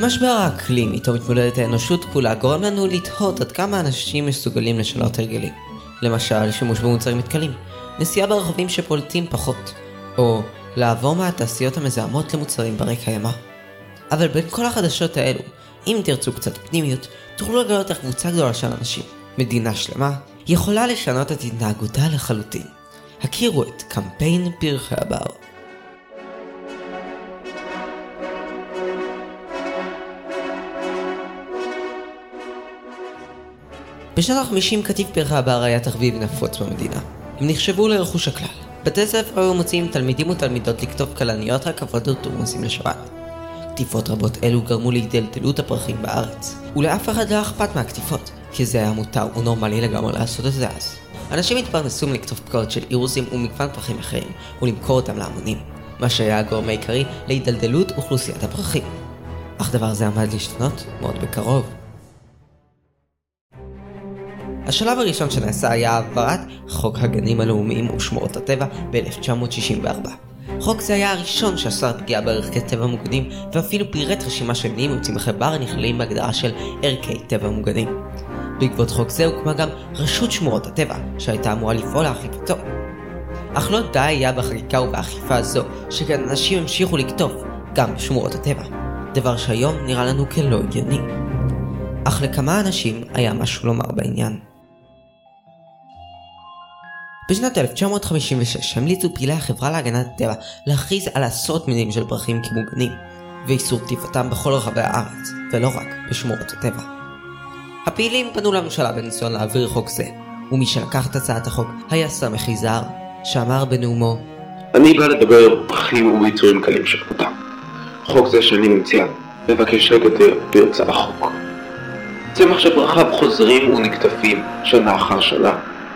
משבר האקלים איתו מתמודדת האנושות כולה גורם לנו לתהות עד כמה אנשים מסוגלים לשנות הרגלים. למשל, שימוש במוצרים מתכלים, נסיעה ברחבים שפולטים פחות, או לעבור מהתעשיות המזהמות למוצרים ברי קיימא. אבל בין כל החדשות האלו, אם תרצו קצת פנימיות, תוכלו לגלות איך קבוצה גדולה של אנשים, מדינה שלמה, יכולה לשנות את התנהגותה לחלוטין. הכירו את קמפיין פרחי הבר. בשנות ה-50 קטיף פרחי הבר היה תחביב נפוץ במדינה. הם נחשבו לרכוש הכלל. בתי ספר היו מוציאים תלמידים ותלמידות לכתוב כלניות, רכבות ותורמוסים לשבת. קטיפות רבות אלו גרמו להידלדלות הפרחים בארץ, ולאף אחד לא אכפת מהקטיפות, כי זה היה מותר ונורמלי לגמרי לעשות את זה אז. אנשים התפרנסו מלכתוב פקעות של אירוסים ומגוון פרחים אחרים, ולמכור אותם להמונים, מה שהיה הגורם העיקרי להידלדלות אוכלוסיית הפרחים. אך דבר זה עמד להשתנות מאוד בקרוב. השלב הראשון שנעשה היה העברת חוק הגנים הלאומיים ושמורות הטבע ב-1964. חוק זה היה הראשון שאסר פגיעה בערכי טבע מוגנים, ואפילו פירט רשימה של מינים וצמחי בר הנכללים בהגדרה של ערכי טבע מוגנים. בעקבות חוק זה הוקמה גם רשות שמורות הטבע, שהייתה אמורה לפעול לאכיפתו. אך לא די היה בחקיקה ובאכיפה זו, שכן אנשים המשיכו לקטוף, גם בשמורות הטבע. דבר שהיום נראה לנו כלא הגיוני. אך לכמה אנשים היה משהו לומר בעניין. בשנת 1956 המליצו פעילי החברה להגנת הטבע להכריז על עשרות מינים של פרחים כמוגנים, ואיסור קטיפתם בכל רחבי הארץ, ולא רק בשמורות הטבע. הפעילים פנו לממשלה בניסיון להעביר חוק זה, ומי שלקח את הצעת החוק היה סמך יזהר, שאמר בנאומו אני בא לדבר על פרחים וביצורים קלים שכמותם. חוק זה שאני מציע מבקש לגדר פרצה החוק. צמח שפרחיו חוזרים ונקטפים שנה אחר שנה,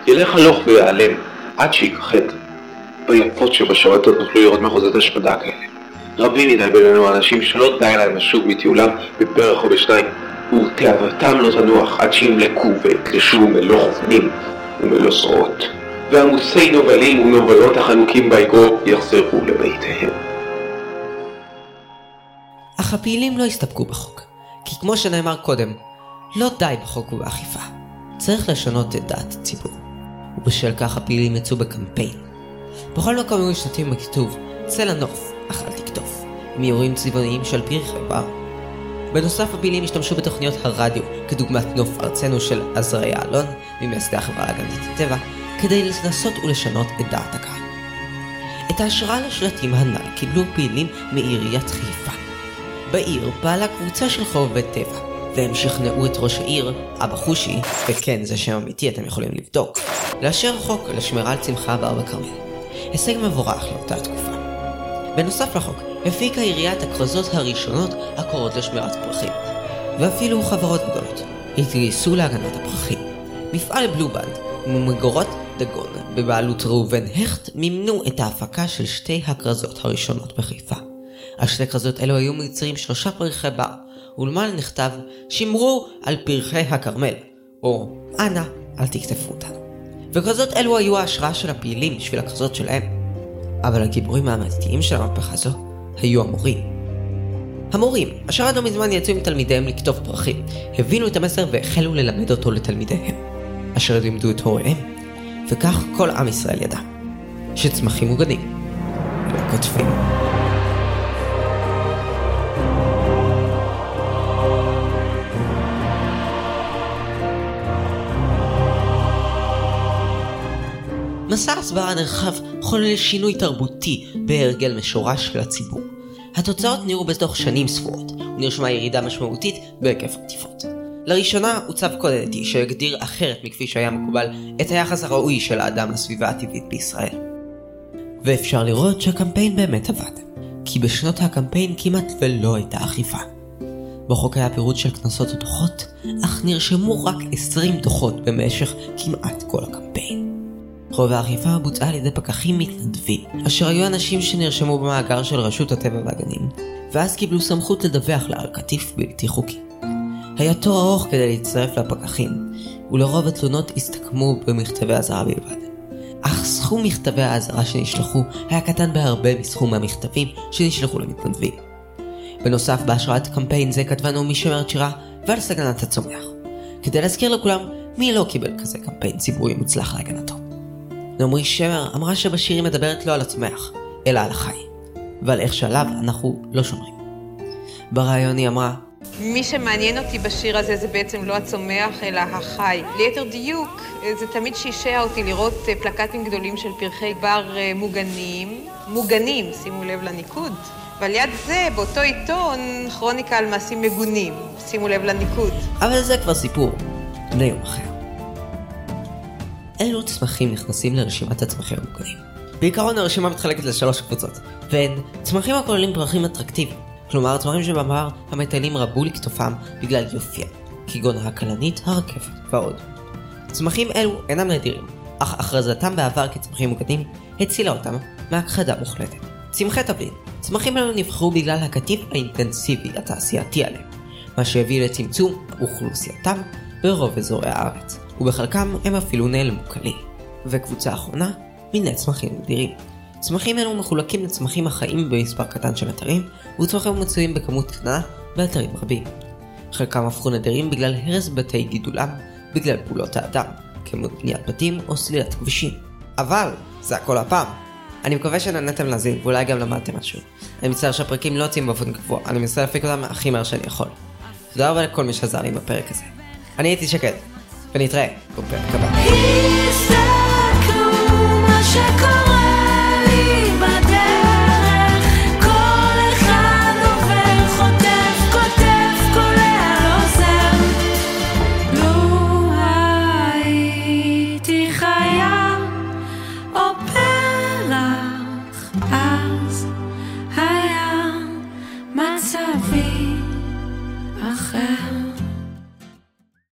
ילך הלוך ויעלם עד שיכחד. ביפות שבשרתות נוכלו לראות מחוזות השמדה כאלה. רבים מדי בינינו אנשים שלא די להם לשוב מטיולם בפרח או בשניים, ותאוותם לא תנוח עד שימלקו ויקלשו מלוא חופנים ומלוא זרועות. ועמוסי נובלים ונובלות החנוקים באגרו יחזרו לביתיהם. אך הפעילים לא הסתפקו בחוק, כי כמו שנאמר קודם, לא די בחוק ובאכיפה. צריך לשנות את דעת הציבור. ובשל כך הפעילים יצאו בקמפיין. בכל מקום היו משתתפים בכיתוב צא לנוף, אך אל תקטוף, עם איורים צבעוניים של פרחי בר. בנוסף הפעילים השתמשו בתוכניות הרדיו, כדוגמת נוף ארצנו של עזריה אלון, ממייסדי החברה להגנת הטבע, כדי לנסות ולשנות את דעת הקהל. את ההשראה לשלטים הנ"ל קיבלו פעילים מעיריית חיפה. בעיר פעלה קבוצה של חובבי טבע, והם שכנעו את ראש העיר, אבא חושי, וכן זה שם אמיתי אתם יכולים לבדוק, לאשר חוק לשמירה על צמחי הבר בכרמל. הישג מבורך לאותה תקופה. בנוסף לחוק, הפיקה עיריית הכרזות הראשונות הקוראות לשמירת פרחים. ואפילו חברות גדולות התגייסו להגנת הפרחים. מפעל בלובנד ומגורות דגון בבעלות ראובן הכט מימנו את ההפקה של שתי הכרזות הראשונות בחיפה. על שתי כרזות אלו היו מיוצרים שלושה פרחי בר, ולמעלה נכתב שמרו על פרחי הכרמל, או אנא אל תקטפו אותנו. וכרזות אלו היו ההשראה של הפעילים בשביל הכרזות שלהם. אבל הגיבורים האמיתיים של המהפכה הזו היו המורים. המורים, אשר עד לא מזמן יצאו עם תלמידיהם לקטוף פרחים, הבינו את המסר והחלו ללמד אותו לתלמידיהם, אשר לימדו את הוריהם, וכך כל עם ישראל ידע, שצמחים מוגנים לא קוטפים. מסע הסברה נרחב חולל שינוי תרבותי בהרגל משורש של הציבור. התוצאות נראו בתוך שנים ספורות, ונרשמה ירידה משמעותית בהיקף הקטיפות. לראשונה עוצב קוד אתי שהגדיר אחרת מכפי שהיה מקובל את היחס הראוי של האדם לסביבה הטבעית בישראל. ואפשר לראות שהקמפיין באמת עבד, כי בשנות הקמפיין כמעט ולא הייתה אכיפה. בחוק היה פירוט של קנסות ודוחות, אך נרשמו רק 20 דוחות במשך כמעט כל הקמפיין. רוב האכיפה בוצעה על ידי פקחים מתנדבים, אשר היו אנשים שנרשמו במאגר של רשות הטבע והגנים, ואז קיבלו סמכות לדווח לה על קטיף בלתי חוקי. היה תור ארוך כדי להצטרף לפקחים, ולרוב התלונות הסתכמו במכתבי אזהרה בלבד. אך סכום מכתבי האזהרה שנשלחו היה קטן בהרבה מסכום המכתבים שנשלחו למתנדבים. בנוסף, בהשראת קמפיין זה כתבה נעמי שמר את שירה ועל סכנת הצומח. כדי להזכיר לכולם מי לא קיבל כזה קמפיין ציבורי מוצלח להגנתו. נעמי שמר אמרה שבשיר היא מדברת לא על הצומח, אלא על החי, ועל איך שעליו אנחנו לא שומרים. ברעיון היא אמרה, מי שמעניין אותי בשיר הזה זה בעצם לא הצומח, אלא החי. ליתר דיוק, זה תמיד שישע אותי לראות אה, פלקטים גדולים של פרחי בר אה, מוגנים, מוגנים, שימו לב לניקוד. ועל יד זה, באותו עיתון, כרוניקה על מעשים מגונים, שימו לב לניקוד. אבל זה כבר סיפור ליום אחר. אילו צמחים נכנסים לרשימת הצמחים המוגנים? בעיקרון הרשימה מתחלקת לשלוש קבוצות, והן צמחים הכוללים פרחים אטרקטיביים, כלומר צמחים שבמעבר המטיילים רבו לכתופם בגלל יופייה, כגון הכלנית, הרכבת ועוד. צמחים אלו אינם נדירים, אך הכרזתם בעבר כצמחים מוגנים הצילה אותם מהכחדה מוחלטת. צמחי תבלין צמחים אלו נבחרו בגלל הקטיף האינטנסיבי התעשייתי עליהם, מה שהביא לצמצום אוכלוסייתם ברוב אזורי הארץ, ובחלקם הם אפילו נעלמו כליל. וקבוצה אחרונה, מיני צמחים נדירים. צמחים אלו מחולקים לצמחים החיים במספר קטן של אתרים, וצמחים מצויים בכמות קטנה באתרים רבים. חלקם הפכו נדירים בגלל הרס בתי גידולם, בגלל פעולות האדם, כמו בניית בתים או סלילת כבישים. אבל, זה הכל הפעם. אני מקווה שנהנתם להזין, ואולי גם למדתם משהו. אני מצטער שהפרקים לא יוצאים באופן קבוע, אני מנסה להפיק אותם הכי מהר שאני יכול. תודה רבה לכל מי שעזר לי בפרק הזה. אני הייתי שקד, ונתראה. בפרק הבא.